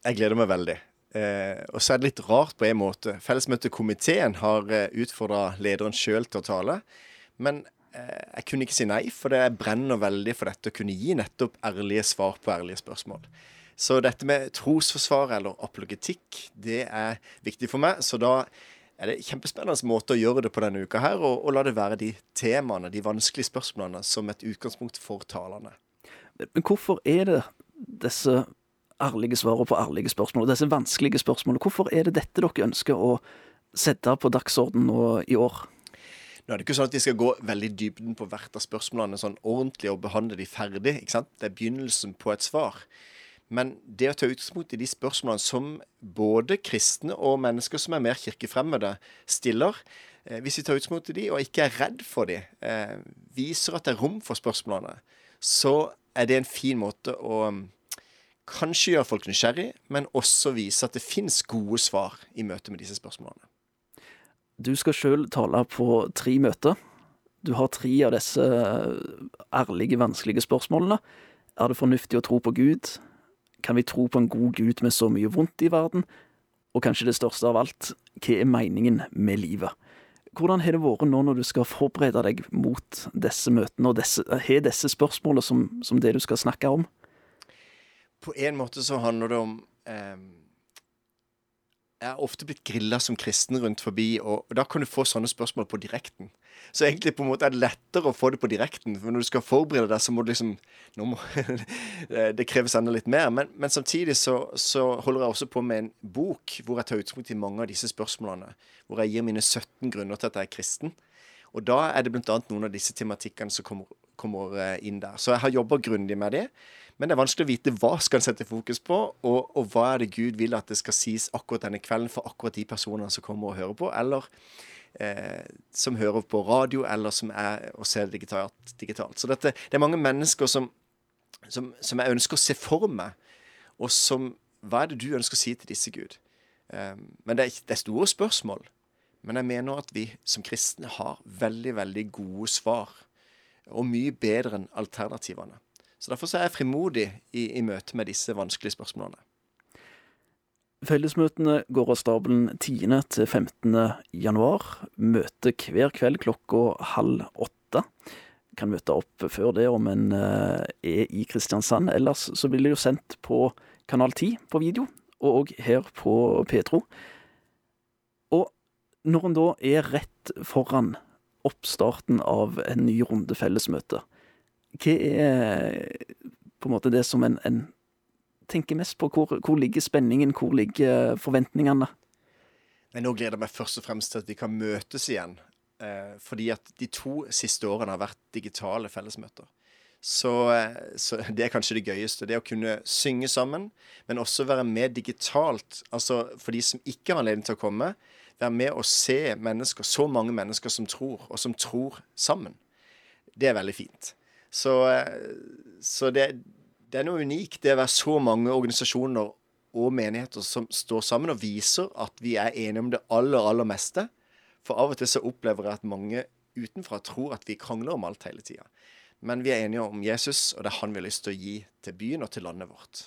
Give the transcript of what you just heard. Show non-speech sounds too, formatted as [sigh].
Jeg gleder meg veldig. Eh, og så er det litt rart på en måte. Fellesmøtekomiteen har eh, utfordra lederen sjøl til å tale. Men eh, jeg kunne ikke si nei, for jeg brenner veldig for dette å kunne gi nettopp ærlige svar på ærlige spørsmål. Så dette med trosforsvar eller apologetikk, det er viktig for meg. Så da er det kjempespennende måte å gjøre det på denne uka her, og, og la det være de temaene, de vanskelige spørsmålene, som et utgangspunkt for talene. Men hvorfor er det disse ærlige svarene på ærlige spørsmål, og disse vanskelige spørsmålene, hvorfor er det dette dere ønsker å sette på dagsordenen nå i år? Nå er det ikke sånn at vi skal gå veldig dybden på hvert av spørsmålene sånn ordentlig og behandle de ferdig. ikke sant? Det er begynnelsen på et svar. Men det å ta utgangspunkt i de spørsmålene som både kristne og mennesker som er mer kirkefremmede, stiller, eh, hvis vi tar utgangspunkt i de og ikke er redd for de, eh, viser at det er rom for spørsmålene, så er det en fin måte å kanskje gjøre folk nysgjerrig, men også vise at det fins gode svar i møte med disse spørsmålene. Du skal sjøl tale på tre møter. Du har tre av disse ærlige, vanskelige spørsmålene. Er det fornuftig å tro på Gud? Kan vi tro på en god Gud med så mye vondt i verden? Og kanskje det største av alt, hva er meningen med livet? Hvordan har det vært nå når du skal forberede deg mot disse møtene, og har disse spørsmålene som, som, det du skal snakke om? På en måte så handler det om eh, jeg har ofte blitt grilla som kristen rundt forbi, og, da kan du få sånne spørsmål på direkten. Så egentlig på en måte er det lettere å få det på direkten. For når du skal forberede deg, så må du liksom må, [laughs] Det kreves enda litt mer. Men, men samtidig så, så, holder jeg også på med en bok hvor jeg tar utgangspunkt i mange av disse spørsmålene. Hvor jeg gir mine 17 grunner til at jeg er kristen. Og da er det bl.a. noen av disse tematikkene som kommer, kommer eh, inn der. Så jeg har jobba grundig med det. Men det er vanskelig å vite hva skal en sette fokus på, og, og, hva er det Gud vil at det skal sies akkurat denne kvelden for akkurat de personene som kommer og hører på, eller eh, som hører på radio, eller som er og ser digitalt. digitalt. Så dette, det er mange mennesker som, som, som, jeg ønsker å se for meg, og som Hva er det du ønsker å si til disse, Gud? Eh, men det er, det er store spørsmål. Men jeg mener at vi som kristne har veldig, veldig gode svar. Og mye bedre enn alternativene. Så Derfor er jeg frimodig i, i møte med disse vanskelige spørsmålene. Fellesmøtene går av stabelen 10. til 15. januar. Møte hver kveld klokka halv åtte. Kan møte opp før det om en eh, er i Kristiansand. Ellers så blir det jo sendt på Kanal 10 på video, og òg her på Petro. Når en da er rett foran oppstarten av en ny runde fellesmøte, hva er på en måte det som en, en tenker mest på? Hvor, hvor, ligger spenningen? Hvor ligger forventningene? Nei, nå gleder jeg meg først og fremst til at vi kan møtes igjen. Eh, fordi at de to siste årene har vært digitale fellesmøter. Så, eh, så, [laughs] det er kanskje det gøyeste. Det å kunne synge sammen, men også være med digitalt. Altså for de som ikke har anledning til å komme, være med og se mennesker, så mange mennesker som tror, og som tror sammen. Det er veldig fint. Så, eh, så det, det, er noe unikt, det å være så mange organisasjoner og menigheter som står sammen og viser at vi er enige om det aller, aller meste. For av og til så opplever jeg at mange utenfra tror at vi krangler om alt hele tida. Men vi er enige om Jesus, og det er han vi har lyst til å gi til byen og til landet vårt.